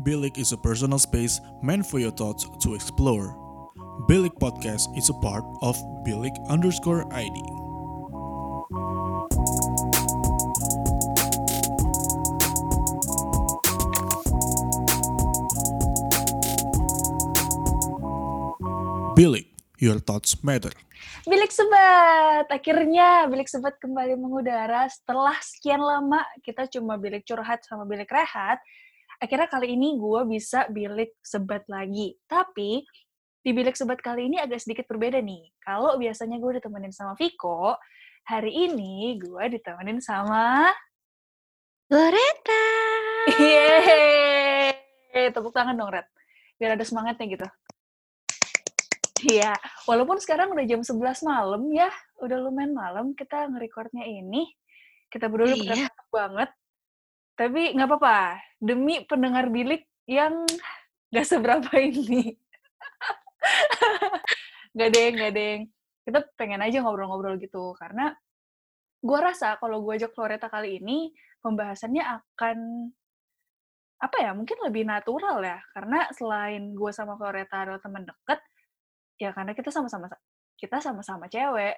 Bilik is a personal space meant for your thoughts to explore. Bilik Podcast is a part of Bilik underscore ID. Bilik, your thoughts matter. Bilik Sobat, akhirnya Bilik Sobat kembali mengudara setelah sekian lama kita cuma bilik curhat sama bilik rehat. Akhirnya kali ini gue bisa bilik sebat lagi. Tapi di bilik sebat kali ini agak sedikit berbeda nih. Kalau biasanya gue ditemenin sama Viko, hari ini gue ditemenin sama Loreta. Yeay! Tepuk tangan dong, Red. Biar ada semangatnya gitu. Iya, walaupun sekarang udah jam 11 malam ya, udah lumayan malam kita nge-recordnya ini. Kita berdua Iya. iya. banget. Tapi nggak apa-apa, demi pendengar bilik yang nggak seberapa ini. Nggak deng, nggak deng. Kita pengen aja ngobrol-ngobrol gitu, karena gua rasa kalau gue ajak Floreta kali ini, pembahasannya akan apa ya, mungkin lebih natural ya, karena selain gue sama Floreta adalah teman deket, ya karena kita sama-sama kita sama-sama cewek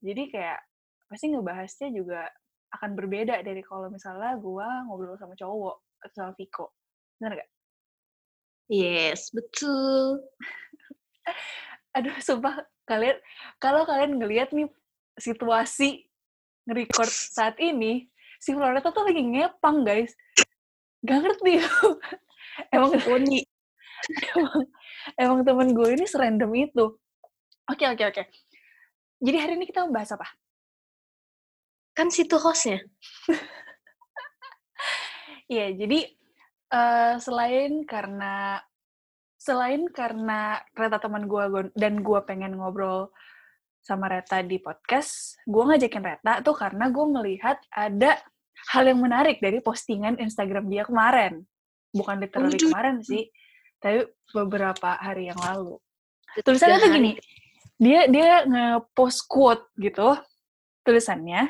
jadi kayak pasti ngebahasnya juga akan berbeda dari kalau misalnya gua ngobrol sama cowok atau sama Viko bener gak? Yes, betul. aduh sumpah kalian kalau kalian ngelihat nih situasi nge-record saat ini si Floreta tuh lagi ngepang guys gak ngerti emang Poni. emang, emang temen gue ini serandom itu. Oke, oke, oke. Jadi hari ini kita membahas apa? Kan situ hostnya. Iya, jadi eh, selain karena selain karena Reta teman gue dan gue pengen ngobrol sama Reta di podcast, gue ngajakin Reta tuh karena gue melihat ada hal yang menarik dari postingan Instagram dia kemarin. Bukan literally kemarin sih, tapi beberapa hari yang lalu. tulisannya tuh gini dia dia nge-post quote gitu tulisannya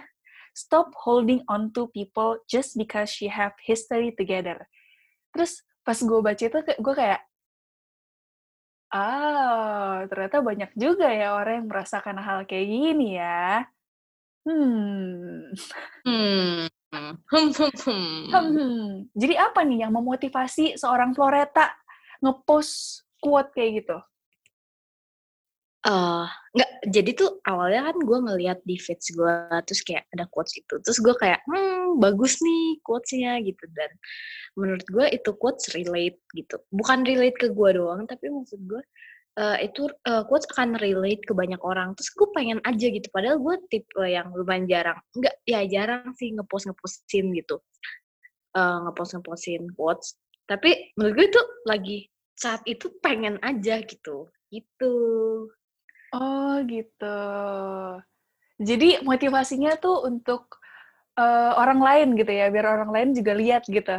stop holding on to people just because she have history together terus pas gue baca itu gue kayak ah ternyata banyak juga ya orang yang merasakan hal kayak gini ya hmm Hmm. Hmm. Hmm. hmm. Hmm, jadi apa nih yang memotivasi seorang Floreta ngepost quote kayak gitu? Eh, nggak jadi tuh awalnya kan gue ngeliat di feeds gue terus kayak ada quotes itu terus gue kayak hmm bagus nih quotesnya gitu. Dan menurut gue itu quotes relate gitu. Bukan relate ke gue doang tapi maksud gue eh, itu eh, quotes akan relate ke banyak orang. Terus gue pengen aja gitu padahal gue tipe yang lumayan jarang. Nggak ya jarang sih ngepost ngepostin gitu. Eh ngepost ngepostin quotes. Tapi menurut gue itu lagi saat itu pengen aja gitu. Gitu Oh gitu. Jadi motivasinya tuh untuk eh, orang lain gitu ya, biar orang lain juga lihat gitu.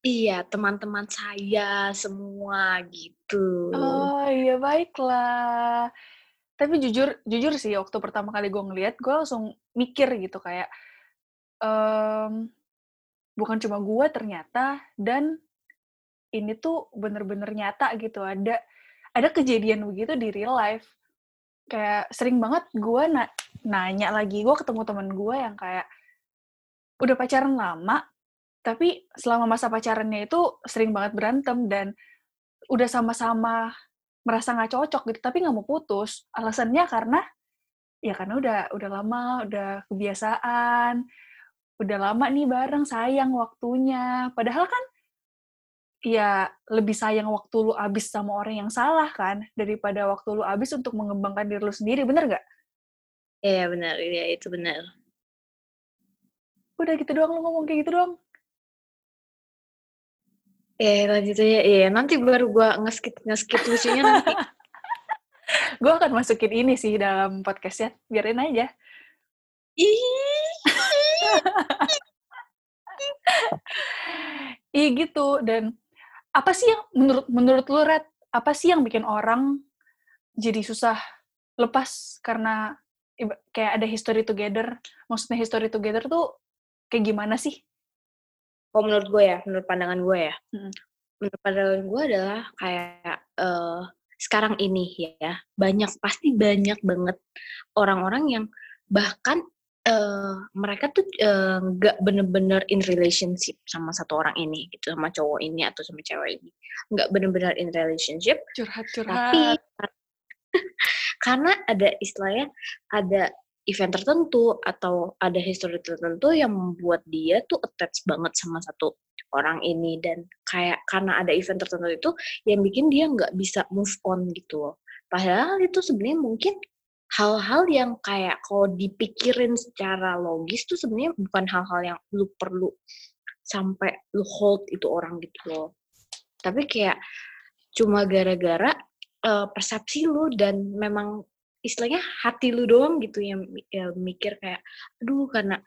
Iya, teman-teman saya semua gitu. Oh iya baiklah. Tapi jujur, jujur sih waktu pertama kali gue ngeliat, gue langsung mikir gitu kayak em, bukan cuma gue ternyata dan ini tuh bener-bener nyata gitu. Ada ada kejadian begitu di real life. Kayak sering banget gue na- nanya lagi, gue ketemu temen gue yang kayak udah pacaran lama, tapi selama masa pacarannya itu sering banget berantem dan udah sama-sama merasa nggak cocok gitu, tapi nggak mau putus. Alasannya karena ya karena udah udah lama, udah kebiasaan, udah lama nih bareng, sayang waktunya. Padahal kan ya lebih sayang waktu lu abis sama orang yang salah kan daripada waktu lu abis untuk mengembangkan diri lu sendiri, bener nggak? Iya benar, iya itu benar. Udah gitu doang lu ngomong kayak gitu doang. Eh lanjut aja, iya nanti baru gua nge-skip nge-skip lucunya nanti. Gue akan masukin ini sih dalam podcastnya, biarin aja. Ih, Iya gitu dan apa sih yang menurut menurut lu Red apa sih yang bikin orang jadi susah lepas karena kayak ada history together maksudnya history together tuh kayak gimana sih Oh menurut gue ya, menurut pandangan gue ya. Mm. menurut pandangan gue adalah kayak uh, sekarang ini ya banyak pasti banyak banget orang-orang yang bahkan uh, mereka tuh nggak uh, bener-bener in relationship sama satu orang ini gitu sama cowok ini atau sama cewek ini. Nggak bener-bener in relationship. Curhat curhat tapi karena ada istilahnya ada event tertentu atau ada history tertentu yang membuat dia tuh attach banget sama satu orang ini. Dan kayak karena ada event tertentu itu yang bikin dia nggak bisa move on gitu loh. Padahal itu sebenarnya mungkin hal-hal yang kayak kalau dipikirin secara logis tuh sebenarnya bukan hal-hal yang lu perlu sampai lu hold itu orang gitu loh. Tapi kayak cuma gara-gara uh, persepsi lu dan memang istilahnya hati lu doang gitu yang ya, mikir kayak aduh karena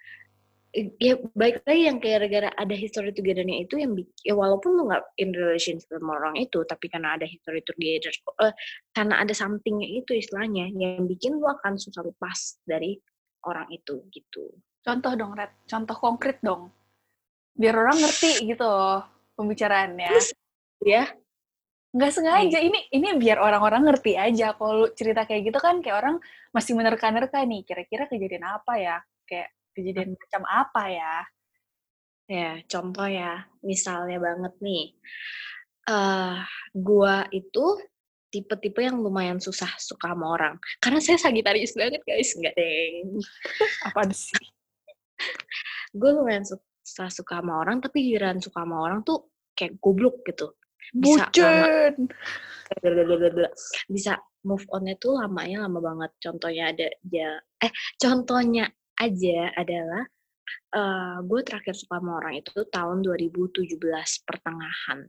ya baik lagi yang kayak gara-gara ada history togethernya itu yang ya walaupun lu nggak in relationship sama orang itu tapi karena ada history together uh, karena ada somethingnya itu istilahnya yang bikin lu akan susah lepas dari orang itu gitu. Contoh dong Red. Contoh konkret dong. Biar orang ngerti gitu pembicaraannya. Ya? Nggak sengaja. Ini ini biar orang-orang ngerti aja. Kalau cerita kayak gitu kan kayak orang masih menerka-nerka nih. Kira-kira kejadian apa ya? Kayak kejadian macam apa ya? Ya contoh ya misalnya banget nih. Uh, gua itu tipe-tipe yang lumayan susah suka sama orang. Karena saya sagitarius banget guys. Nggak deng. Apa sih? Gue lumayan susah suka sama orang tapi giliran suka sama orang tuh kayak goblok gitu. Bisa Bucin. lama bisa move on tuh lamanya lama banget. Contohnya ada ya eh contohnya aja adalah uh, gue terakhir suka sama orang itu tahun 2017 pertengahan.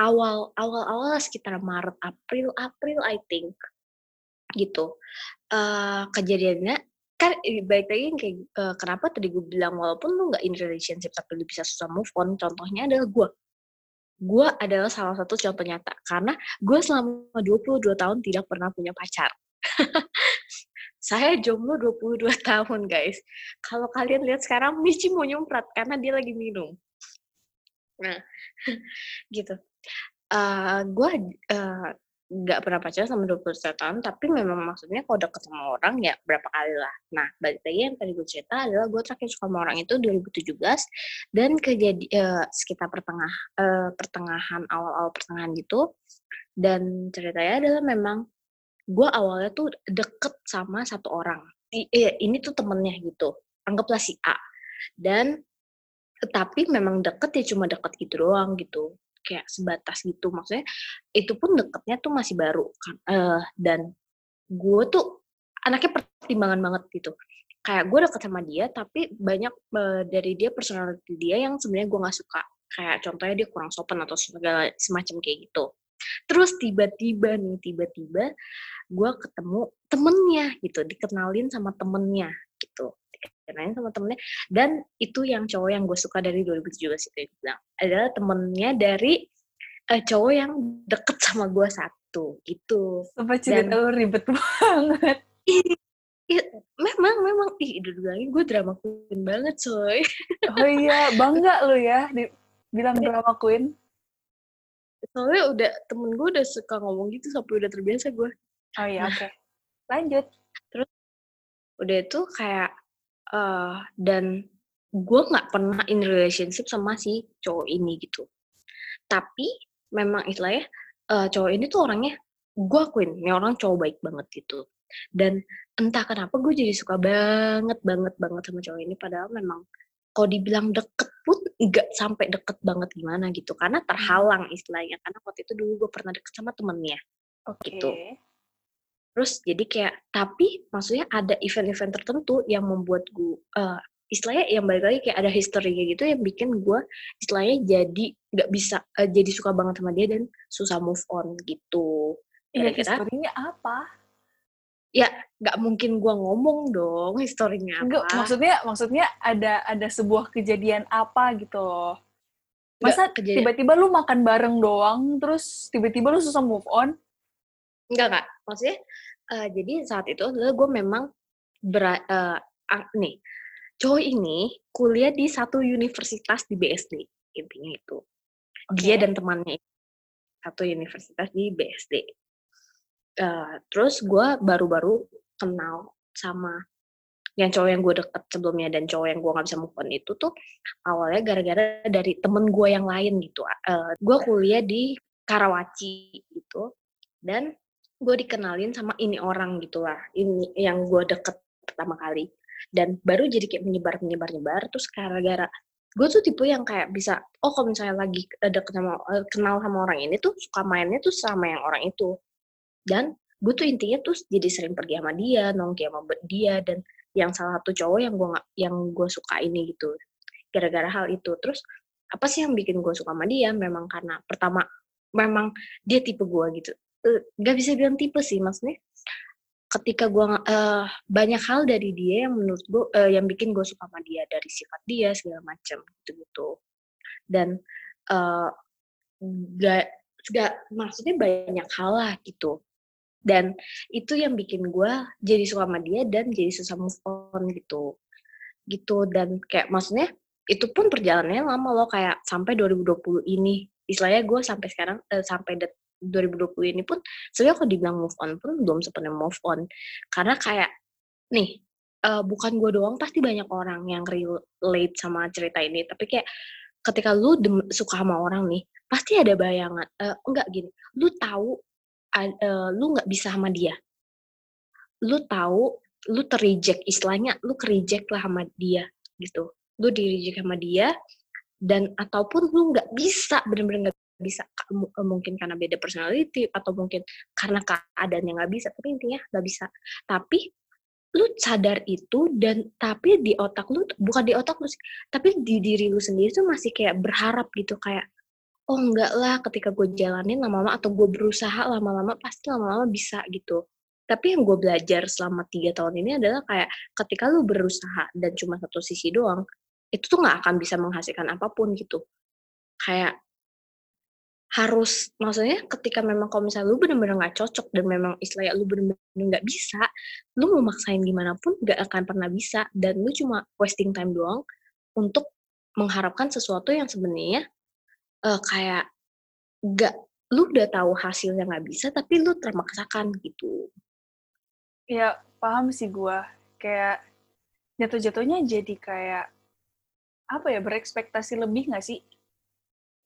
Awal awal awal sekitar Maret April April I think gitu. Uh, kejadiannya kan baik lagi kayak uh, kenapa tadi gue bilang walaupun lu nggak in relationship tapi lu bisa susah move on contohnya adalah gue. Gue adalah salah satu contoh nyata karena gue selama 22 tahun tidak pernah punya pacar. saya jomblo 22 tahun guys. Kalau kalian lihat sekarang Michi mau nyumprat karena dia lagi minum. Nah, gitu. Uh, gue uh, nggak pernah pacaran sama 21 tahun, tapi memang maksudnya kalau deket sama orang ya berapa kali lah. Nah, balik lagi yang tadi gue cerita adalah gue terakhir suka sama orang itu 2017 dan kejadi uh, sekitar pertengah uh, pertengahan awal-awal pertengahan gitu. Dan ceritanya adalah memang gue awalnya tuh deket sama satu orang. I, eh, ini tuh temennya gitu. Anggaplah si A. Dan tapi memang deket ya cuma deket gitu doang gitu kayak sebatas gitu maksudnya itu pun deketnya tuh masih baru kan uh, dan gue tuh anaknya pertimbangan banget gitu kayak gue deket sama dia tapi banyak uh, dari dia personality dia yang sebenarnya gue nggak suka kayak contohnya dia kurang sopan atau segala semacam kayak gitu terus tiba-tiba nih tiba-tiba gue ketemu temennya gitu dikenalin sama temennya gitu dikenalin sama temennya. Dan itu yang cowok yang gue suka dari 2017 itu bilang adalah temennya dari uh, cowok yang deket sama gue satu gitu. Sampai cerita lu ribet banget. Iya, memang memang. Ih udah bilangin gue drama queen banget coy. Oh iya bangga lu ya bilang iya. drama queen soalnya udah temen gue udah suka ngomong gitu sampai udah terbiasa gue oh iya oke. Okay. lanjut. Terus udah itu kayak uh, dan gue nggak pernah in relationship sama si cowok ini gitu. Tapi memang istilahnya uh, cowok ini tuh orangnya gue akuin ini orang cowok baik banget gitu. Dan entah kenapa gue jadi suka banget banget banget sama cowok ini. Padahal memang kalau dibilang deket pun nggak sampai deket banget gimana gitu karena hmm. terhalang istilahnya karena waktu itu dulu gue pernah deket sama temennya okay. gitu Terus jadi kayak tapi maksudnya ada event-event tertentu yang membuat gue uh, istilahnya yang balik lagi kayak ada history kayak gitu yang bikin gue istilahnya jadi nggak bisa uh, jadi suka banget sama dia dan susah move on gitu. Iya, historinya apa? Ya, nggak mungkin gue ngomong dong historinya apa. Enggak, maksudnya maksudnya ada ada sebuah kejadian apa gitu Masa tiba-tiba lu makan bareng doang, terus tiba-tiba lu susah move on? Enggak, enggak. Maksudnya, uh, jadi saat itu adalah gue memang ber, uh, nih, cowok ini kuliah di satu universitas di BSD, intinya itu. dia Oke. dan temannya satu universitas di BSD. Eh, terus gue baru-baru kenal sama yang cowok yang gue deket sebelumnya dan cowok yang gue nggak bisa move on itu tuh awalnya gara-gara dari temen gue yang lain gitu. Eh, gue kuliah di Karawaci gitu dan gue dikenalin sama ini orang gitulah ini yang gue deket pertama kali dan baru jadi kayak menyebar menyebar menyebar terus gara-gara gue tuh tipe yang kayak bisa oh kalau misalnya lagi eh, deket sama kenal sama orang ini tuh suka mainnya tuh sama yang orang itu dan gue tuh intinya tuh jadi sering pergi sama dia nongki sama dia dan yang salah satu cowok yang gue yang gue suka ini gitu gara-gara hal itu. Terus apa sih yang bikin gue suka sama dia? Memang karena pertama memang dia tipe gue gitu. Eh, nggak bisa bilang tipe sih maksudnya ketika gue eh banyak hal dari dia yang menurut gue eh, yang bikin gue suka sama dia dari sifat dia segala macam gitu gitu dan eh gak gak maksudnya banyak hal lah gitu dan itu yang bikin gue jadi suka sama dia dan jadi susah move on gitu. Gitu dan kayak maksudnya itu pun perjalanannya lama loh kayak sampai 2020 ini. Istilahnya gue sampai sekarang eh, sampai det- 2020 ini pun sebenarnya kalau dibilang move on pun belum sepenuhnya move on. Karena kayak nih eh, bukan gue doang pasti banyak orang yang relate sama cerita ini. Tapi kayak ketika lu suka sama orang nih pasti ada bayangan eh, enggak gini lu tahu eh, lu nggak bisa sama dia. Lu tahu lu terreject istilahnya lu kereject lah sama dia gitu. Lu direject sama dia dan ataupun lu nggak bisa bener-bener nggak bisa. Eh, mungkin karena beda personality atau mungkin karena keadaan yang nggak bisa tapi intinya nggak bisa. Tapi lu sadar itu dan tapi di otak lu bukan di otak lu tapi di diri lu sendiri tuh masih kayak berharap gitu kayak oh enggak lah ketika gue jalanin lama-lama atau gue berusaha lama-lama pasti lama-lama bisa gitu. Tapi yang gue belajar selama tiga tahun ini adalah kayak ketika lu berusaha dan cuma satu sisi doang itu tuh nggak akan bisa menghasilkan apa pun gitu. Kayak harus maksudnya ketika memang kalau misalnya lu bener-bener nggak cocok dan memang istilahnya lu bener-bener nggak bisa lu mau maksain gimana pun nggak akan pernah bisa dan lu cuma wasting time doang untuk mengharapkan sesuatu yang sebenarnya eh, kayak nggak lu udah tahu hasilnya nggak bisa tapi lu termaksakan gitu Ya, paham sih gua. Kayak jatuh-jatuhnya jadi kayak apa ya berekspektasi lebih nggak sih?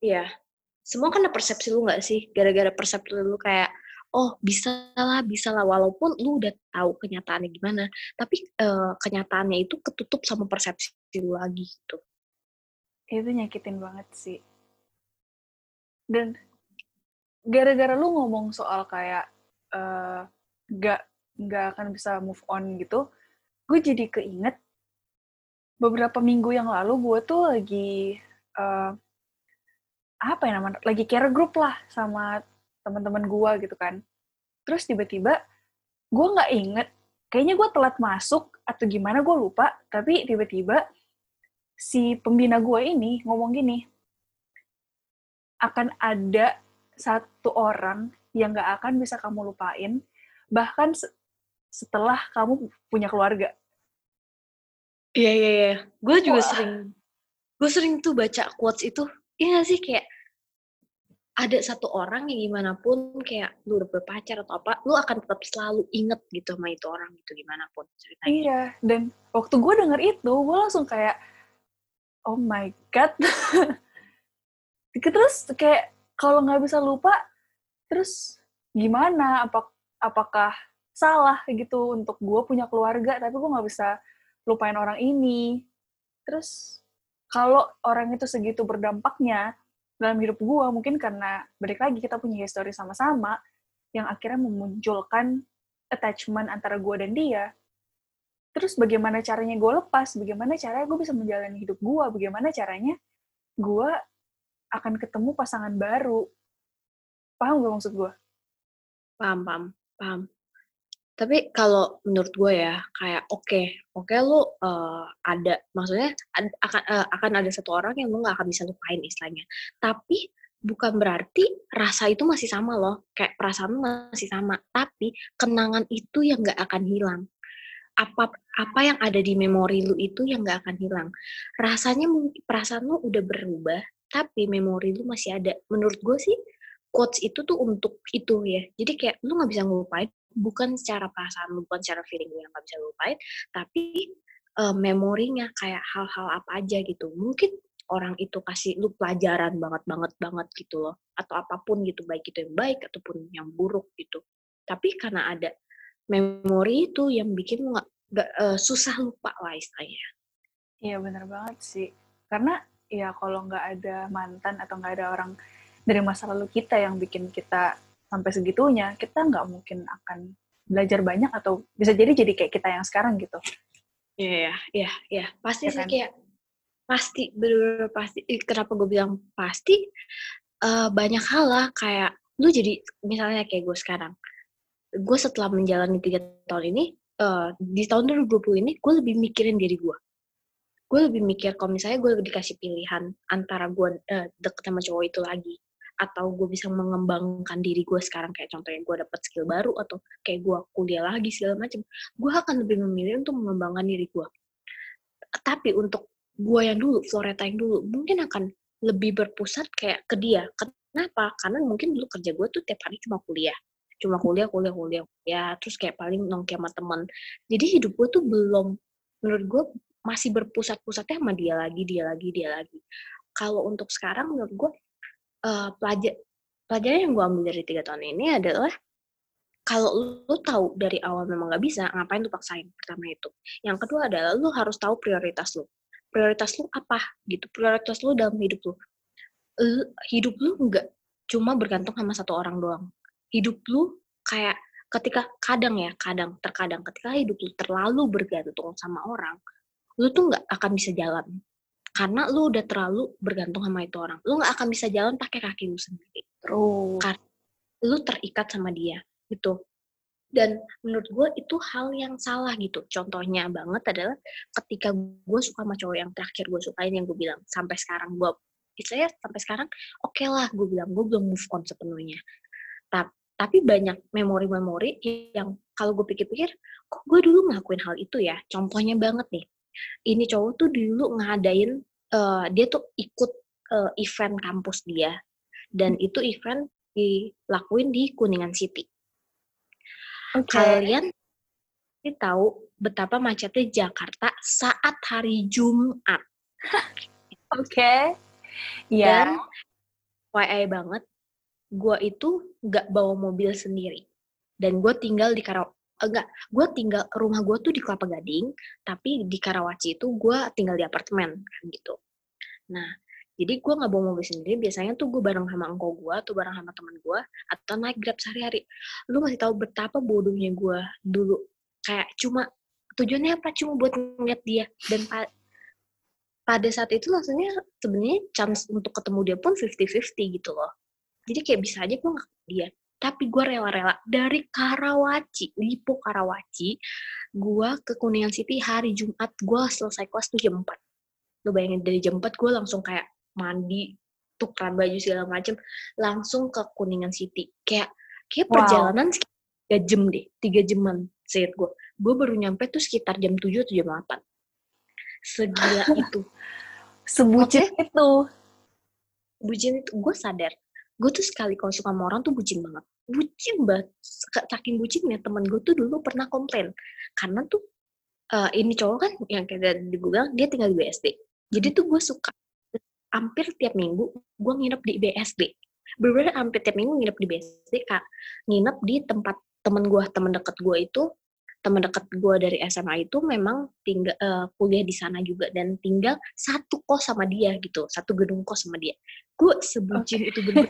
Iya semua ada persepsi lu nggak sih gara-gara persepsi lu kayak oh bisa lah bisa lah walaupun lu udah tahu kenyataannya gimana tapi eh, kenyataannya itu ketutup sama persepsi lu lagi gitu Itu nyakitin banget sih. Dan gara-gara lu ngomong soal kayak eh, nggak nggak akan bisa move on gitu, gue jadi keinget beberapa minggu yang lalu gue tuh lagi eh, apa ya namanya lagi care group lah sama teman-teman gue gitu kan. Terus tiba-tiba gue nggak inget, kayaknya gue telat masuk atau gimana gue lupa, tapi tiba-tiba si pembina gue ini ngomong gini, akan ada satu orang yang gak akan bisa kamu lupain, bahkan se- setelah kamu punya keluarga. iya iya iya gue juga Wah. sering gue sering tuh baca quotes itu iya gak sih kayak ada satu orang yang gimana pun kayak lu udah berpacar atau apa lu akan tetap selalu inget gitu sama itu orang gitu gimana pun ceritanya Iya, dan waktu gue denger itu, gue langsung kayak, oh my god. terus kayak kalau nggak bisa lupa, terus gimana? Apa, apakah salah gitu untuk gue punya keluarga, tapi gue nggak bisa lupain orang ini. Terus kalau orang itu segitu berdampaknya dalam hidup gue, mungkin karena balik lagi kita punya history sama-sama, yang akhirnya memunculkan attachment antara gue dan dia terus bagaimana caranya gue lepas, bagaimana caranya gue bisa menjalani hidup gue, bagaimana caranya gue akan ketemu pasangan baru. Paham gak maksud gue? paham paham paham. Tapi kalau menurut gue ya kayak oke oke lu eh, ada maksudnya ad- akan eh, akan ada satu orang yang lu nggak akan bisa lupain istilahnya. Tapi bukan berarti rasa itu masih sama loh kayak perasaan masih sama. Tapi kenangan itu yang nggak akan hilang. Apa apa yang ada di memori lu itu yang nggak akan hilang. Rasanya mungkin perasaan lu udah berubah tapi memori lu masih ada. Menurut gue sih quotes itu tuh untuk itu ya. Jadi kayak lu nggak bisa ngelupain bukan secara perasaan bukan secara feeling lu yang nggak bisa lupain tapi uh, memorinya kayak hal-hal apa aja gitu. Mungkin orang itu kasih lu pelajaran banget banget banget gitu loh. Atau apa pun gitu baik itu yang baik ataupun yang buruk gitu. Tapi karena ada memori itu yang bikin lu nggak uh, susah lupa lah istilahnya. Iya bener banget sih. Karena ya kalau nggak ada mantan atau nggak ada orang dari masa lalu kita yang bikin kita sampai segitunya, kita nggak mungkin akan belajar banyak atau bisa jadi jadi kayak kita yang sekarang gitu. Iya, iya, iya. Pasti ya sih kan? kayak pasti bener, pasti. Kenapa gue bilang pasti? Uh, banyak hal lah kayak lu jadi misalnya kayak gue sekarang. Gue setelah menjalani tiga tahun ini, uh, di tahun 2020 ini gue lebih mikirin diri gue gue lebih mikir kalau misalnya gue dikasih pilihan antara gue uh, deket sama cowok itu lagi atau gue bisa mengembangkan diri gue sekarang kayak contohnya gue dapet skill baru atau kayak gue kuliah lagi segala macam gue akan lebih memilih untuk mengembangkan diri gue tapi untuk gue yang dulu Floreta yang dulu mungkin akan lebih berpusat kayak ke dia. Kenapa? Karena mungkin dulu kerja gue tuh tiap hari cuma kuliah. Cuma kuliah kuliah kuliah ya terus kayak paling nongki sama temen. Jadi hidup gue tuh belum menurut gue masih berpusat-pusatnya sama dia lagi, dia lagi, dia lagi. Kalau untuk sekarang menurut gue uh, pelajar pelajaran yang gue ambil dari tiga tahun ini adalah kalau lu tahu dari awal memang gak bisa, ngapain lu paksain? Pertama itu. Yang kedua adalah lu harus tahu prioritas lu. Prioritas lu apa gitu? Prioritas lu dalam hidup lu. lu hidup lu nggak cuma bergantung sama satu orang doang. Hidup lu kayak ketika kadang ya, kadang terkadang ketika hidup lu terlalu bergantung sama orang, lu tuh nggak akan bisa jalan karena lu udah terlalu bergantung sama itu orang. Lu nggak akan bisa jalan pakai kaki lu sendiri. Oh. karena lu terikat sama dia gitu. Dan menurut gue itu hal yang salah gitu. Contohnya banget adalah ketika gue suka sama cowok yang terakhir gue sukain yang gue bilang sampai sekarang gue istilahnya sampai sekarang oke okay lah gue bilang gue belum move on sepenuhnya. Tapi tapi banyak memori-memori yang kalau gue pikir-pikir kok gue dulu ngelakuin hal itu ya? Contohnya banget nih ini cowok tuh dulu ngadain uh, dia tuh ikut uh, event kampus dia dan hmm. itu event dilakuin di Kuningan City. Okay. Kalian tahu betapa macetnya Jakarta saat hari Jumat. Oke. okay. Ya. Dan YI banget, gue itu nggak bawa mobil sendiri. Dan gue tinggal di Karaw enggak gue tinggal rumah gue tuh di Kelapa Gading tapi di Karawaci itu gue tinggal di apartemen kan gitu. Nah jadi gue nggak bawa mobil sendiri biasanya tuh gue bareng sama engkau gue atau bareng sama teman gue atau naik grab sehari-hari. Lu masih tahu betapa bodohnya gue dulu. Kayak cuma tujuannya apa? Cuma buat ngeliat dia. Dan pa pada saat itu maksudnya sebenarnya chance untuk ketemu dia pun 50-50 gitu loh. Jadi kayak bisa aja gue nggak dia tapi gue rela-rela dari Karawaci, Lipo Karawaci, gue ke Kuningan City hari Jumat, gue selesai kelas tuh jam 4. Lo bayangin dari jam 4 gue langsung kayak mandi, tukeran baju segala macem, langsung ke Kuningan City. Kayak kayak perjalanan wow. 3 jam deh, 3 jaman seinget gue. Gue baru nyampe tuh sekitar jam 7 atau jam 8. Segila itu. Sebucin itu. Bucin itu, gue sadar gue tuh sekali kalau suka sama orang tuh bucin banget. Bucin banget. Saking bucinnya temen gue tuh dulu pernah komplain. Karena tuh uh, ini cowok kan yang kayak di gue bilang dia tinggal di BSD jadi tuh gue suka hampir tiap minggu gue nginep di BSD berbeda hampir tiap minggu nginep di BSD kak. Nginep di tempat temen gue temen deket gue itu teman dekat gue dari SMA itu memang tinggal uh, kuliah di sana juga dan tinggal satu kos sama dia gitu satu gedung kos sama dia. Gue sebucin okay. itu bener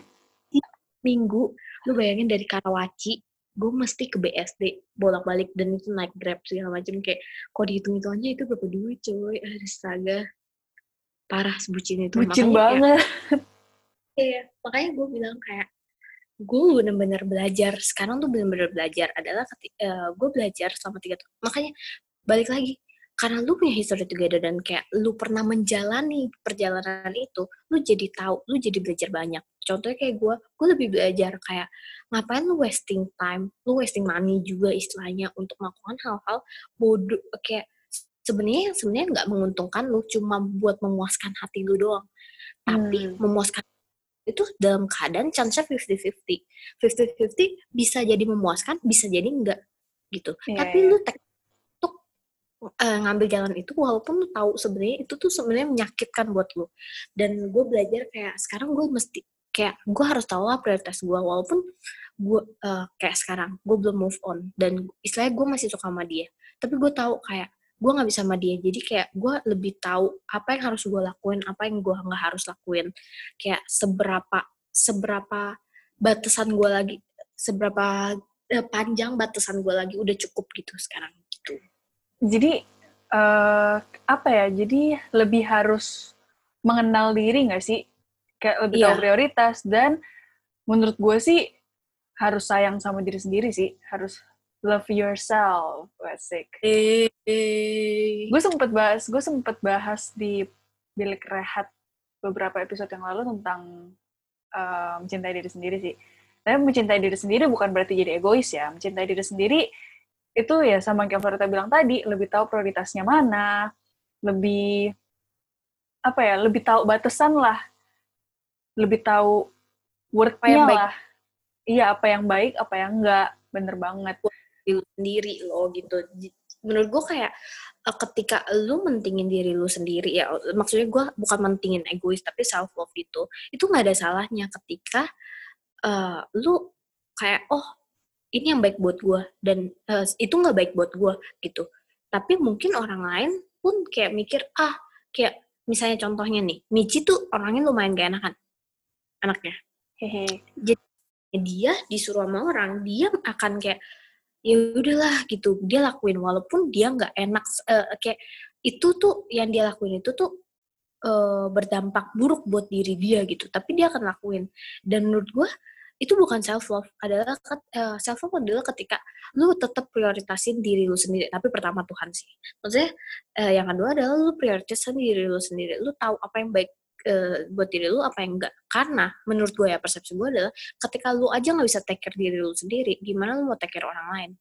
minggu lu bayangin dari Karawaci gue mesti ke BSD bolak-balik dan itu naik grab segala macam kayak kok dihitung hitungannya itu berapa duit coy? Astaga. Parah sebucin itu. Bucin banget. Iya makanya gue bilang kayak gue bener-bener belajar. Sekarang tuh bener-bener belajar adalah uh, eh, gue belajar selama tiga tahun makanya balik lagi karena lu punya history together dan kayak lu pernah menjalani perjalanan itu, lu jadi tahu, lu jadi belajar banyak. Contohnya kayak gue, gue lebih belajar kayak ngapain lu wasting time, lu wasting money juga istilahnya untuk melakukan hal-hal bodoh kayak sebenarnya sebenarnya nggak menguntungkan lu cuma buat memuaskan hati lu doang tapi Hmm. memuaskan itu dalam keadaan chance-nya 50-50 50-50 bisa jadi memuaskan bisa jadi enggak gitu Iya, tapi iya. lu tek eh, ngambil jalan itu walaupun lu tahu sebenarnya itu tuh sebenarnya menyakitkan buat lu. Dan gue belajar kayak sekarang gue mesti kayak gue harus tahu lah prioritas gue walaupun gue eh, kayak sekarang gue belum move on dan istilahnya gue masih suka sama dia. Tapi gue tahu kayak gue nggak bisa sama dia. Jadi kayak gue lebih tahu apa yang harus gue lakuin apa yang gue nggak harus lakuin. Kayak seberapa seberapa batasan gue lagi seberapa eh, panjang batasan gue lagi udah cukup gitu sekarang Jadi eh apa ya? Jadi lebih harus mengenal diri nggak sih? Kayak lebih tahu Iya. prioritas dan menurut gue sih harus sayang sama diri sendiri sih. Harus love yourself, asik. eh Gue sempet bahas, gue sempet bahas di bilik rehat beberapa episode yang lalu tentang eh, mencintai diri sendiri sih. Tapi mencintai diri sendiri bukan berarti jadi egois ya. Mencintai diri sendiri itu ya sama yang Florita bilang tadi, lebih tahu prioritasnya mana, lebih apa ya, lebih tahu batasan lah, lebih tahu Apa yang worth-nya baik. lah. Iya, apa yang baik, apa yang enggak. Bener banget. diri sendiri lo gitu menurut gue kayak eh, ketika lu mentingin diri lu sendiri ya maksudnya gue bukan mentingin egois tapi self love itu itu nggak ada salahnya ketika eh, lu kayak oh ini yang baik buat gue dan eh, itu nggak baik buat gue gitu. Tapi mungkin orang lain pun kayak mikir ah kayak misalnya contohnya nih Michi tuh orangnya lumayan gak enakan anaknya. Hehe. dia disuruh sama orang dia akan kayak ya udahlah gitu. Dia lakuin walaupun dia nggak enak eh, kayak itu tuh yang dia lakuin itu tuh eh, berdampak buruk buat diri dia gitu. Tapi dia akan lakuin. Dan menurut gue itu bukan self love adalah self love adalah ketika lu tetap prioritasin diri lu sendiri tapi pertama Tuhan sih maksudnya eh, yang kedua adalah lu prioritasin diri lu sendiri lu tahu apa yang baik eh, buat diri lu apa yang enggak karena menurut gue ya persepsi gue adalah ketika lu aja nggak bisa take care diri lu sendiri gimana lu mau take care orang lain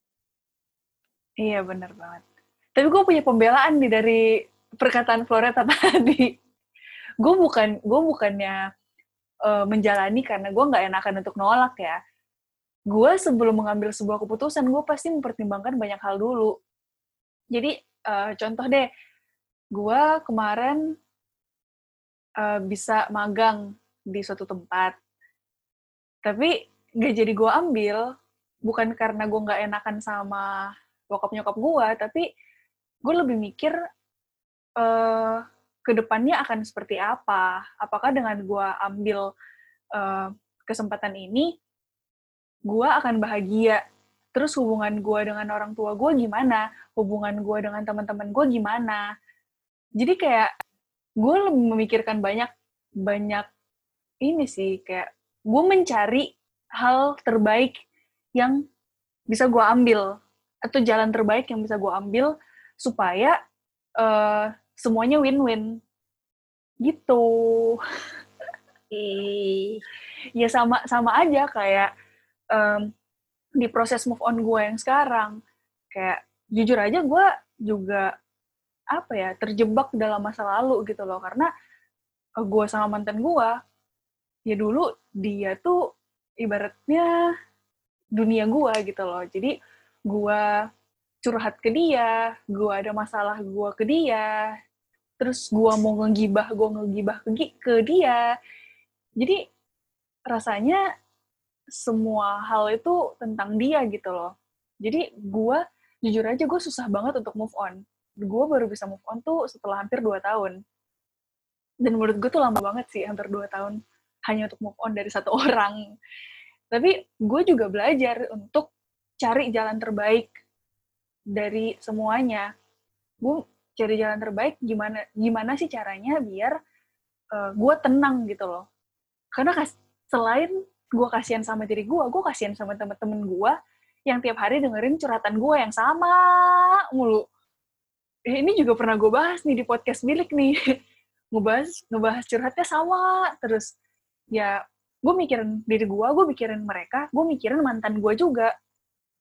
Iya bener banget. Tapi gue punya pembelaan nih dari perkataan Floreta tadi. Gue bukan gue bukannya eh, menjalani karena gue nggak enakan untuk nolak ya. Gue sebelum mengambil sebuah keputusan gue pasti mempertimbangkan banyak hal dulu. Jadi eh, contoh deh, gue kemarin eh, bisa magang di suatu tempat, tapi nggak jadi gue ambil bukan karena gue nggak enakan sama bokap nyokap gue, tapi gue lebih mikir eh ke depannya akan seperti apa. Apakah dengan gue ambil eh, kesempatan ini, gue akan bahagia. Terus hubungan gue dengan orang tua gue gimana? Hubungan gue dengan teman-teman gue gimana? Jadi kayak gue memikirkan banyak banyak ini sih kayak gue mencari hal terbaik yang bisa gue ambil atau jalan terbaik yang bisa gue ambil supaya eh, semuanya win-win. Gitu. Eh ya sama sama aja kayak em, di proses move on gue yang sekarang. Kayak jujur aja gue juga apa ya terjebak dalam masa lalu gitu loh. Karena gue sama mantan gue ya dulu dia tuh ibaratnya dunia gue gitu loh. Jadi gue curhat ke dia gue ada masalah gue ke dia terus gue mau ngegibah gue ngegibah ke, ke dia. Jadi rasanya semua hal itu tentang dia gitu loh. Jadi gue jujur aja gue susah banget untuk move on. Gue baru bisa move on tuh setelah hampir 2 tahun. Dan menurut gue tuh lama banget sih hampir 2 tahun hanya untuk move on dari satu orang. Tapi gue juga belajar untuk cari jalan terbaik dari semuanya. Gue cari jalan terbaik gimana gimana sih caranya biar gue tenang gitu loh. Karena kas, selain gue kasihan sama diri gue gue kasihan sama temen-temen gue yang tiap hari dengerin curhatan gue yang sama mulu. Eh, ini juga pernah gue bahas nih di podcast milik nih. Ngebahas ngebahas curhatnya sama terus. Ya gue mikirin diri gue gue mikirin mereka gue mikirin mantan gue juga.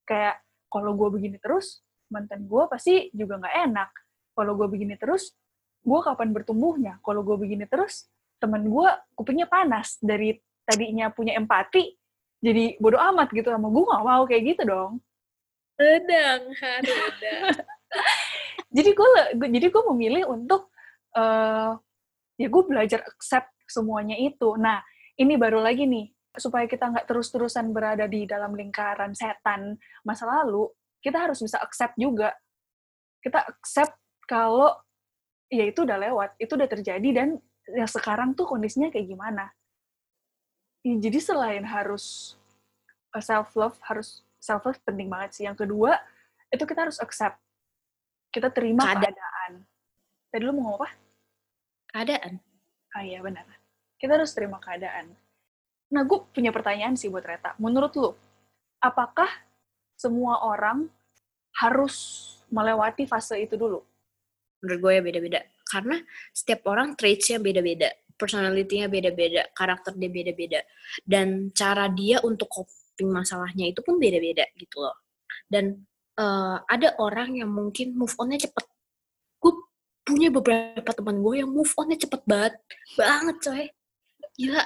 Kayak kalau gue begini terus mantan gue pasti juga nggak enak kalau gue begini terus gue kapan bertumbuhnya? Kalau gue begini terus temen gue kupingnya panas dari tadinya punya empati jadi bodoh amat gitu sama gue gak mau kayak gitu dong. Redang redang jadi gue jadi gue memilih untuk uh, ya gue belajar accept semuanya itu. Nah ini baru lagi nih supaya kita nggak terus-terusan berada di dalam lingkaran setan masa lalu kita harus bisa accept juga. Kita accept kalau ya itu udah lewat itu udah terjadi dan ya sekarang tuh kondisinya kayak gimana? Ya, jadi selain harus uh, self love harus self love penting banget sih. Yang kedua itu kita harus accept. Kita terima keadaan, keadaan. tadi lu mau ngomong apa? Keadaan. Ah iya benar. Kita harus terima keadaan. Nah gue punya pertanyaan sih buat Reta. Menurut lu apakah semua orang harus melewati fase itu dulu menurut gue ya beda-beda karena setiap orang traitsnya beda-beda personality-nya beda-beda, karakter dia beda-beda, dan cara dia untuk coping masalahnya itu pun beda-beda gitu loh. Dan uh, ada orang yang mungkin move on-nya cepet. Gue punya beberapa teman gue yang move on-nya cepet banget, banget coy. Gila,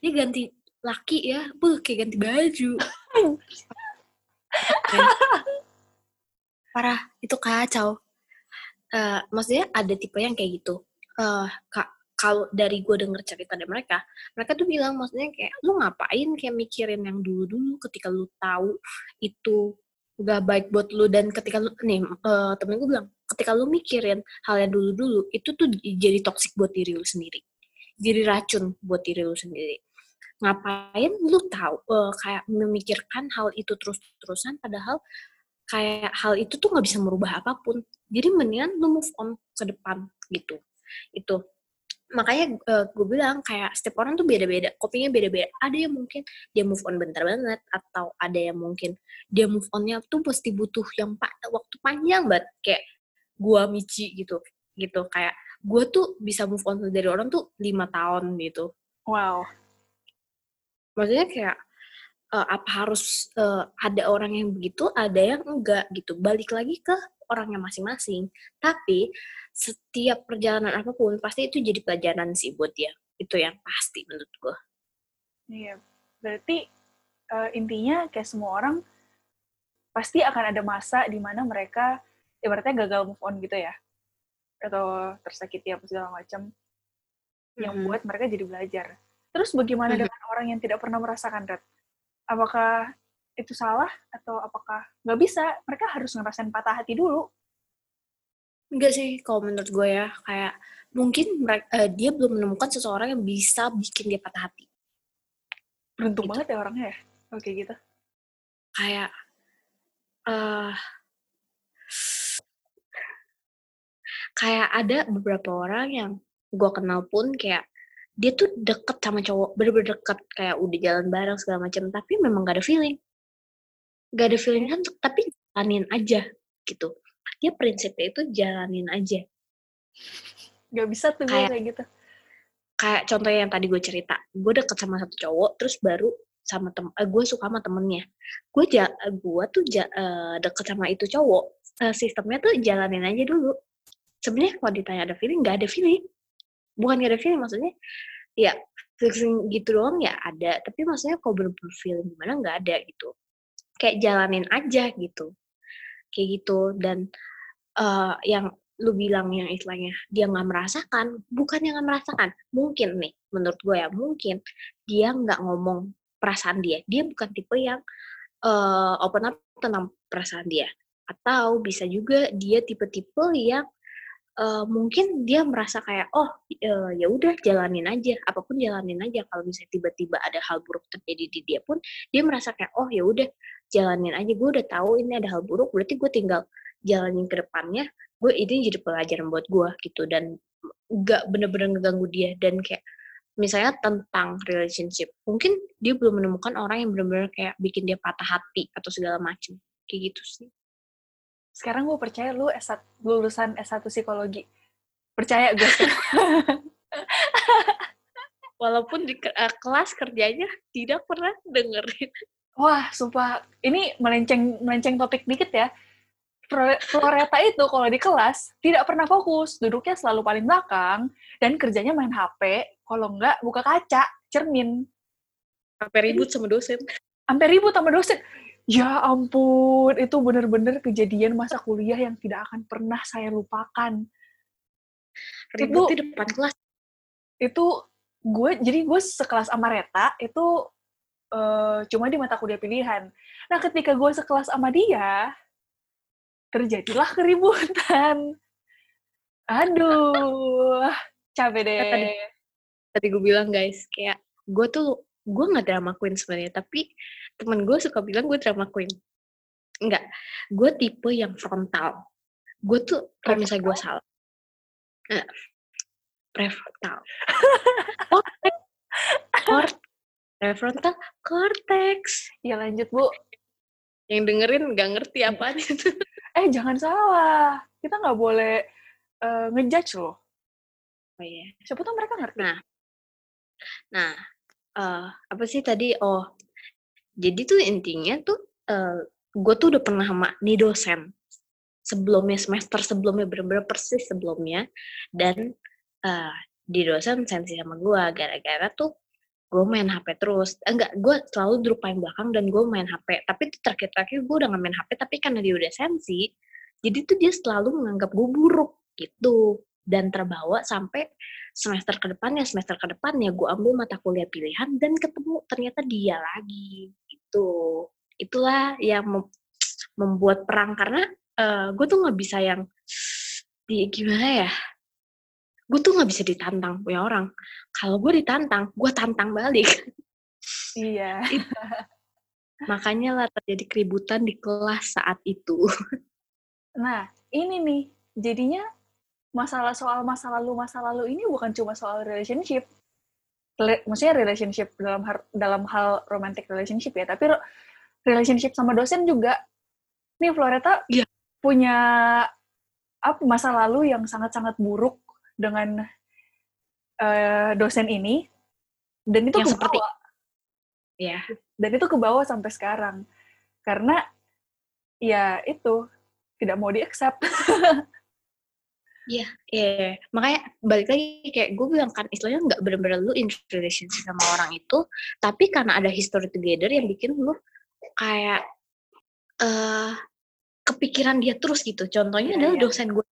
dia ganti laki ya, buh kayak ganti baju. Parah, itu kacau. Uh, maksudnya ada tipe yang kayak gitu. Uh, kak, kalau dari gue denger cerita dari mereka, mereka tuh bilang maksudnya kayak lu ngapain kayak mikirin yang dulu-dulu ketika lu tahu itu gak baik buat lu? Dan ketika lu nih uh, temen gue bilang ketika lu mikirin hal yang dulu-dulu itu tuh jadi toksik buat diri lu sendiri. Jadi racun buat diri lu sendiri. Ngapain lu tahu uh, kayak memikirkan hal itu terus-terusan padahal kayak hal itu tuh nggak bisa merubah apa pun jadi mendingan lu move on ke depan gitu. Itu. Makanya uh, gue bilang kayak setiap orang tuh beda-beda kopinya beda-beda. Ada yang mungkin dia move on bentar banget atau ada yang mungkin dia move onnya tuh pasti butuh yang pa waktu panjang banget. Kayak gue mici gitu. Gitu kayak gue tuh bisa move on dari orang tuh lima tahun gitu. Wow. Maksudnya kayak uh, apa harus uh, ada orang yang begitu ada yang enggak gitu. Balik lagi ke orangnya masing-masing tapi setiap perjalanan apa pun pasti itu jadi pelajaran sih buat dia itu yang pasti menurut gue iya berarti uh, intinya kayak semua orang pasti akan ada masa di mana mereka ibaratnya gagal move on gitu ya atau tersakiti apa segala macam mm-hmm. yang buat mereka jadi belajar terus bagaimana mm-hmm. dengan orang yang tidak pernah merasakan Red? apakah itu salah atau apakah nggak bisa mereka harus ngerasain patah hati dulu Enggak sih, kalau menurut gue ya, kayak mungkin mereka, uh, dia belum menemukan seseorang yang bisa bikin dia patah hati. Beruntung gitu. banget ya orangnya ya, oke gitu. Kayak, uh, kayak ada beberapa orang yang gue kenal pun kayak dia tuh deket sama cowok, bener-bener deket, kayak udah jalan bareng segala macam, tapi memang gak ada feeling. Gak ada feeling kan, tapi jalanin aja gitu. Dia prinsipnya itu jalanin aja. Gak bisa tuh kayak, kayak gitu. kayak contohnya yang tadi gue cerita gue deket sama satu cowok terus baru sama tem uh, gue suka sama temennya. Gue ja gue tuh ja, uh, deket sama itu cowok uh, sistemnya tuh jalanin aja dulu. Sebenarnya kalau ditanya ada feeling nggak ada feeling. Bukan gak ada feeling maksudnya ya feeling gitu doang ya ada tapi maksudnya kalau bener-bener feeling gimana nggak ada gitu kayak jalanin aja gitu. Kayak gitu. Dan uh, yang lu bilang yang istilahnya dia nggak merasakan bukan yang nggak merasakan. Mungkin nih menurut gue ya mungkin dia nggak ngomong perasaan dia. Dia bukan tipe yang uh, open up tentang perasaan dia. Atau bisa juga dia tipe-tipe yang uh, mungkin dia merasa kayak oh uh, ya udah jalanin aja. Apa pun jalanin aja. Kalau misalnya tiba-tiba ada hal buruk terjadi di dia pun dia merasa kayak oh ya udah jalanin aja. Gue udah tahu ini ada hal buruk berarti gue tinggal jalanin ke depannya. Gue ini jadi pelajaran buat gue gitu. Dan gak bener-bener ngeganggu dia. Dan kayak misalnya tentang relationship mungkin dia belum menemukan orang yang bener-bener kayak bikin dia patah hati atau segala macem. Kayak gitu sih. Sekarang gue percaya lu S1, lulusan S1 psikologi. Percaya gue. Walaupun di uh, kelas kerjanya tidak pernah dengerin wah sumpah ini melenceng melenceng topik dikit ya Flore- Floreta itu kalau di kelas tidak pernah fokus, duduknya selalu paling belakang dan kerjanya main HP, kalau enggak buka kaca, cermin. Sampai ribut sama dosen. Sampai ribut sama dosen. Ya ampun, itu bener-bener kejadian masa kuliah yang tidak akan pernah saya lupakan. Ribut di depan kelas. Itu gue, jadi gue sekelas sama Reta, itu eh, cuma di mata kuliah pilihan. Nah, ketika gue sekelas sama dia, terjadilah keributan. Aduh, capek deh. Tadi, tadi gue bilang guys, kayak gue tuh gue nggak drama queen sebenarnya, tapi temen gue suka bilang gue drama queen. Enggak, gue tipe yang frontal. Gue tuh kalau misalnya gue salah, eh, prefrontal. Prefrontal cortex. Ya lanjut, Bu. Yang dengerin nggak ngerti apaan itu. Eh, jangan salah. Kita nggak boleh eh, ngejudge loh. Oh iya. Siapa tahu mereka ngerti. Nah, nah, eh, apa sih tadi? Oh, jadi tuh intinya tuh, eh, gue tuh udah pernah sama nih dosen sebelumnya semester sebelumnya bener-bener persis sebelumnya dan eh, di dosen sensi sama gue gara-gara tuh gue main HP terus. Enggak gue selalu duduk paling belakang dan gue main HP tapi terakhir-terakhir gue udah gak main HP tapi karena dia udah sensi jadi tuh dia selalu menganggap gue buruk gitu. Dan terbawa sampai semester ke depannya semester ke depannya gue ambil mata kuliah pilihan dan ketemu ternyata dia lagi gitu. Itulah yang mem- membuat perang karena eh, gue tuh nggak bisa yang di gimana ya gue tuh nggak bisa ditantang punya orang kalau gue ditantang gue tantang balik Iya. makanya lah terjadi keributan di kelas saat itu Nah, ini nih, jadinya masalah soal masa lalu masa lalu ini bukan cuma soal relationship. Rela- Maksudnya relationship dalam hal, dalam hal romantic relationship ya, tapi relationship sama dosen juga. Nih Floreta Iya. punya apa masa lalu yang sangat-sangat buruk dengan eh, dosen ini dan itu Yang ke seperti- ya dan itu ke bawah sampai sekarang karena ya itu tidak mau di accept Iya, iya. makanya balik lagi kayak gue bilang kan istilahnya nggak bener-bener lu in relationship sama orang itu, tapi karena ada history together yang bikin lu kayak eh kepikiran dia terus gitu. Contohnya Iya, adalah iya. dosen gue,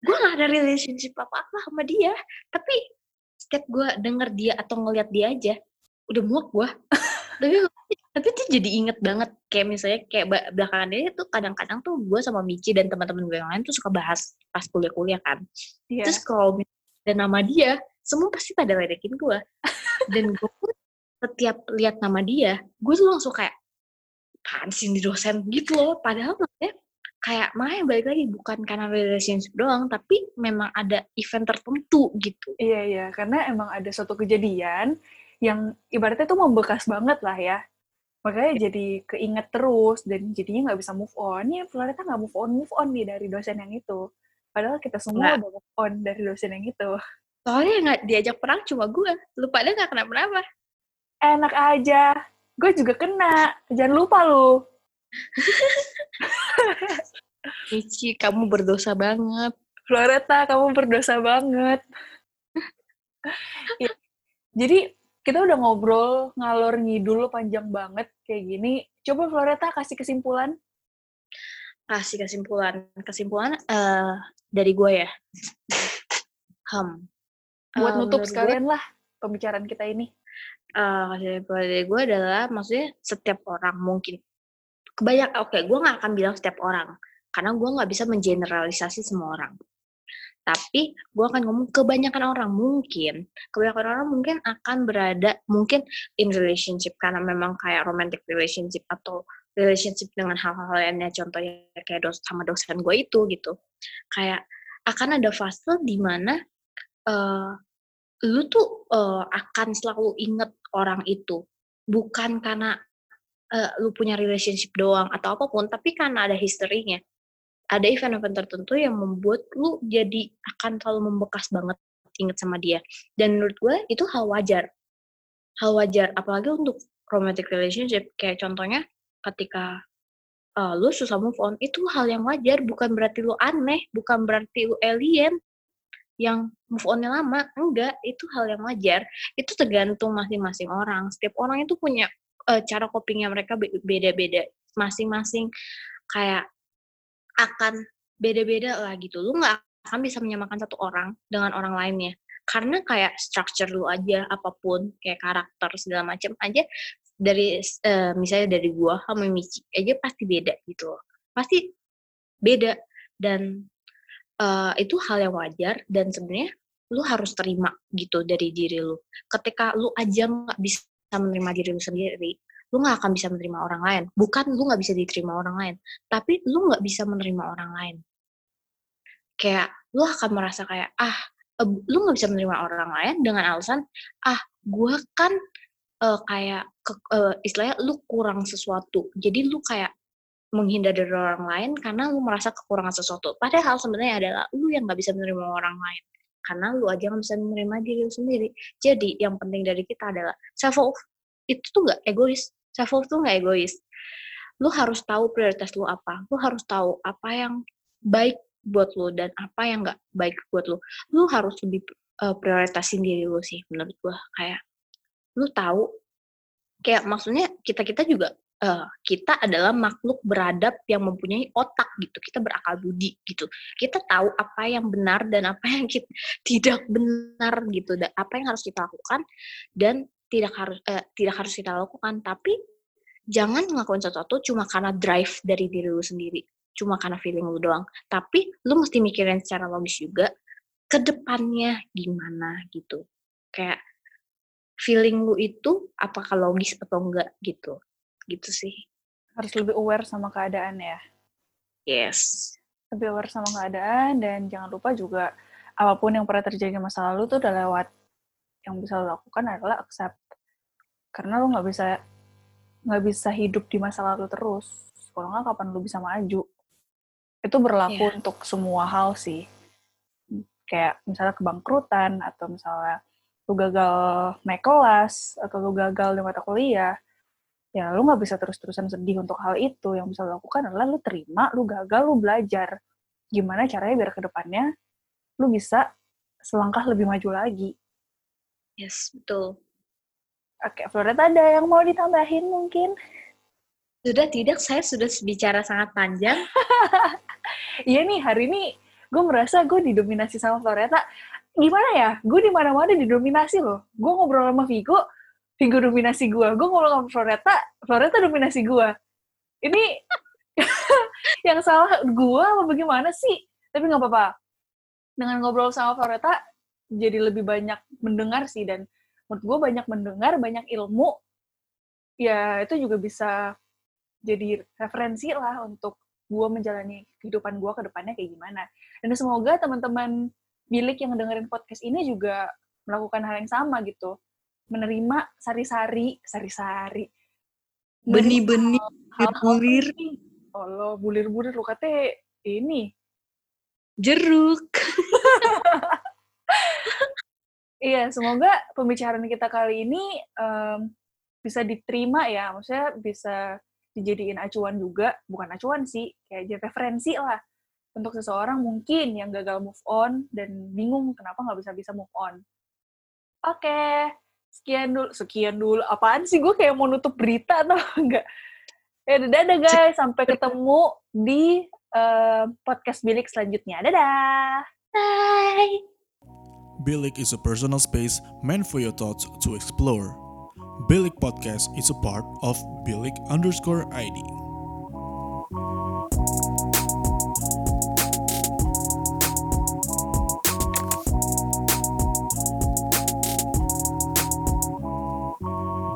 gue nggak ada relationship apa-apa sama dia, tapi setiap gue denger dia atau ngeliat dia aja, udah muak gue. tapi tapi tuh jadi inget banget kayak misalnya kayak belakangan ini tuh kadang-kadang tuh gue sama Michi dan teman-teman gue yang lain tuh suka bahas pas kuliah-kuliah kan Iya. Terus kalau ada nama dia, semua pasti pada ledekin gue. Dan gue pun setiap lihat nama dia, gue tuh langsung kayak, apaan sih ini dosen gitu loh. Padahal maksudnya kayak makanya balik lagi bukan karena relationship doang, tapi memang ada event tertentu gitu. Iya, iya. Karena emang ada suatu kejadian yang ibaratnya tuh membekas banget lah ya. Makanya jadi keinget terus dan jadinya nggak bisa move on. Ya, Floreta nggak move on, move on nih dari dosen yang itu. Padahal kita semua Nggak. udah move on dari dosen yang itu. Soalnya yang nggak diajak perang cuma gue. Lu pada nggak kenapa-napa. Enak aja. Gue juga kena. Jangan lupa lu. Michi, kamu berdosa banget. Floreta, kamu berdosa banget. Ya, Jadi, kita udah ngobrol ngalor ngidul panjang banget kayak gini. Coba Floreta kasih kesimpulan. Kasih kesimpulan. Kesimpulan eh dari gue ya. Hmm. Buat Eh, nutup menurut gue- sekalian lah pembicaraan kita ini. eh kesimpulan dari gue adalah maksudnya setiap orang mungkin kebanyak oke gue nggak akan bilang setiap orang karena gue nggak bisa mengeneralisasi semua orang. Tapi gue akan ngomong kebanyakan orang mungkin. Kebanyakan orang mungkin akan berada mungkin in relationship karena memang kayak romantic relationship atau relationship dengan hal-hal lainnya contohnya kayak dos sama dosen gue itu gitu. Kayak akan ada fase di mana eh, lu tuh eh, akan selalu inget orang itu. Bukan karena eh, lu punya relationship doang atau apa pun tapi karena ada historinya ada event-event tertentu yang membuat lu jadi akan selalu membekas banget inget sama dia. Dan menurut gue itu hal wajar. Hal wajar apalagi untuk romantic relationship. Kayak contohnya ketika uh, lu susah move on itu hal yang wajar. Bukan berarti lu aneh bukan berarti lu alien yang move onnya lama. Enggak itu hal yang wajar. Itu tergantung masing-masing orang. Setiap orang itu punya uh, cara copingnya mereka beda-beda masing-masing kayak akan beda-beda lah gitu lu nggak akan bisa menyamakan satu orang dengan orang lainnya karena kayak structure lu aja apa pun kayak karakter segala macam aja dari uh, misalnya dari gua sama Michi aja pasti beda gitu loh. Pasti beda dan uh, itu hal yang wajar dan sebenarnya lu harus terima gitu dari diri lu. Ketika lu aja nggak bisa menerima diri lu sendiri, lu nggak akan bisa menerima orang lain. Bukan lu nggak bisa diterima orang lain, tapi lu nggak bisa menerima orang lain. Kayak lu akan merasa kayak ah lu nggak bisa menerima orang lain dengan alasan ah gue kan uh, kayak ke, uh, istilahnya lu kurang sesuatu. Jadi lu kayak menghindar dari orang lain karena lu merasa kekurangan sesuatu. Padahal sebenarnya adalah lu yang nggak bisa menerima orang lain karena lu aja nggak bisa menerima diri lu sendiri. Jadi yang penting dari kita adalah self love itu tuh nggak egois. Self love tuh nggak egois. Lu harus tahu prioritas lu apa. Lu harus tahu apa yang baik buat lu dan apa yang nggak baik buat lu. Lu harus lebih uh, prioritasin diri lu sih menurut gua kayak lu tahu kayak maksudnya kita kita juga uh, kita adalah makhluk beradab yang mempunyai otak gitu kita berakal budi gitu. Kita tahu apa yang benar dan apa yang kita, tidak benar gitu dan apa yang harus kita lakukan dan tidak harus uh, tidak harus kita lakukan. Tapi jangan ngelakuin sesuatu cuma karena drive dari diri lu sendiri cuma karena feeling lu doang. Tapi lu mesti mikirin secara logis juga ke depannya gimana gitu. Kayak feeling lu itu apakah logis atau enggak gitu gitu sih. Harus lebih aware sama keadaan ya. Yes. Lebih aware sama keadaan dan jangan lupa juga apa pun yang pernah terjadi di masa lalu tuh udah lewat. Yang bisa lo lakukan adalah accept. Karena lo nggak bisa nggak bisa hidup di masa lalu terus. Kalau nggak kapan lo bisa maju? Itu berlaku yeah. untuk semua hal sih. Kayak misalnya kebangkrutan atau misalnya lu gagal naik kelas atau lu gagal di mata kuliah, ya lu nggak bisa terus-terusan sedih untuk hal itu. Yang bisa lu lakukan adalah lu terima, lu gagal, lu belajar. Gimana caranya biar ke depannya lu bisa selangkah lebih maju lagi. Yes, betul. Oke, Floreta ada yang mau ditambahin mungkin? Sudah tidak, saya sudah bicara sangat panjang. Iya nih, hari ini gue merasa gue didominasi sama Floreta gimana ya gue di mana mana didominasi loh gue ngobrol sama Vigo Vigo dominasi gue gue ngobrol sama Floreta Floreta dominasi gue ini yang salah gue apa bagaimana sih? Tapi nggak apa-apa. Dengan ngobrol sama Floreta jadi lebih banyak mendengar sih. Dan menurut gue banyak mendengar banyak ilmu. Ya itu juga bisa jadi referensi lah untuk gue menjalani kehidupan gue ke depannya kayak gimana. Dan semoga teman-teman bilik yang dengerin podcast ini juga melakukan hal yang sama gitu menerima sari-sari sari-sari. Benih-benih bulir Allah bulir-bulir lu kata ini. Jeruk. Iya semoga pembicaraan kita kali ini um, bisa diterima ya. Maksudnya bisa dijadiin acuan juga. Bukan acuan sih kayak jadi referensi lah. Untuk seseorang mungkin yang gagal move on dan bingung kenapa nggak bisa bisa move on. Oke, okay. Sekian dulu. Sekian dulu. Apaan sih gue kayak mau nutup berita atau enggak? Ya dadah guys, sampai ketemu di uh, podcast Bilik selanjutnya. Dadah. Bye. Bilik is a personal space meant for your thoughts to explore. Bilik Podcast is a part of Bilik underscore ID.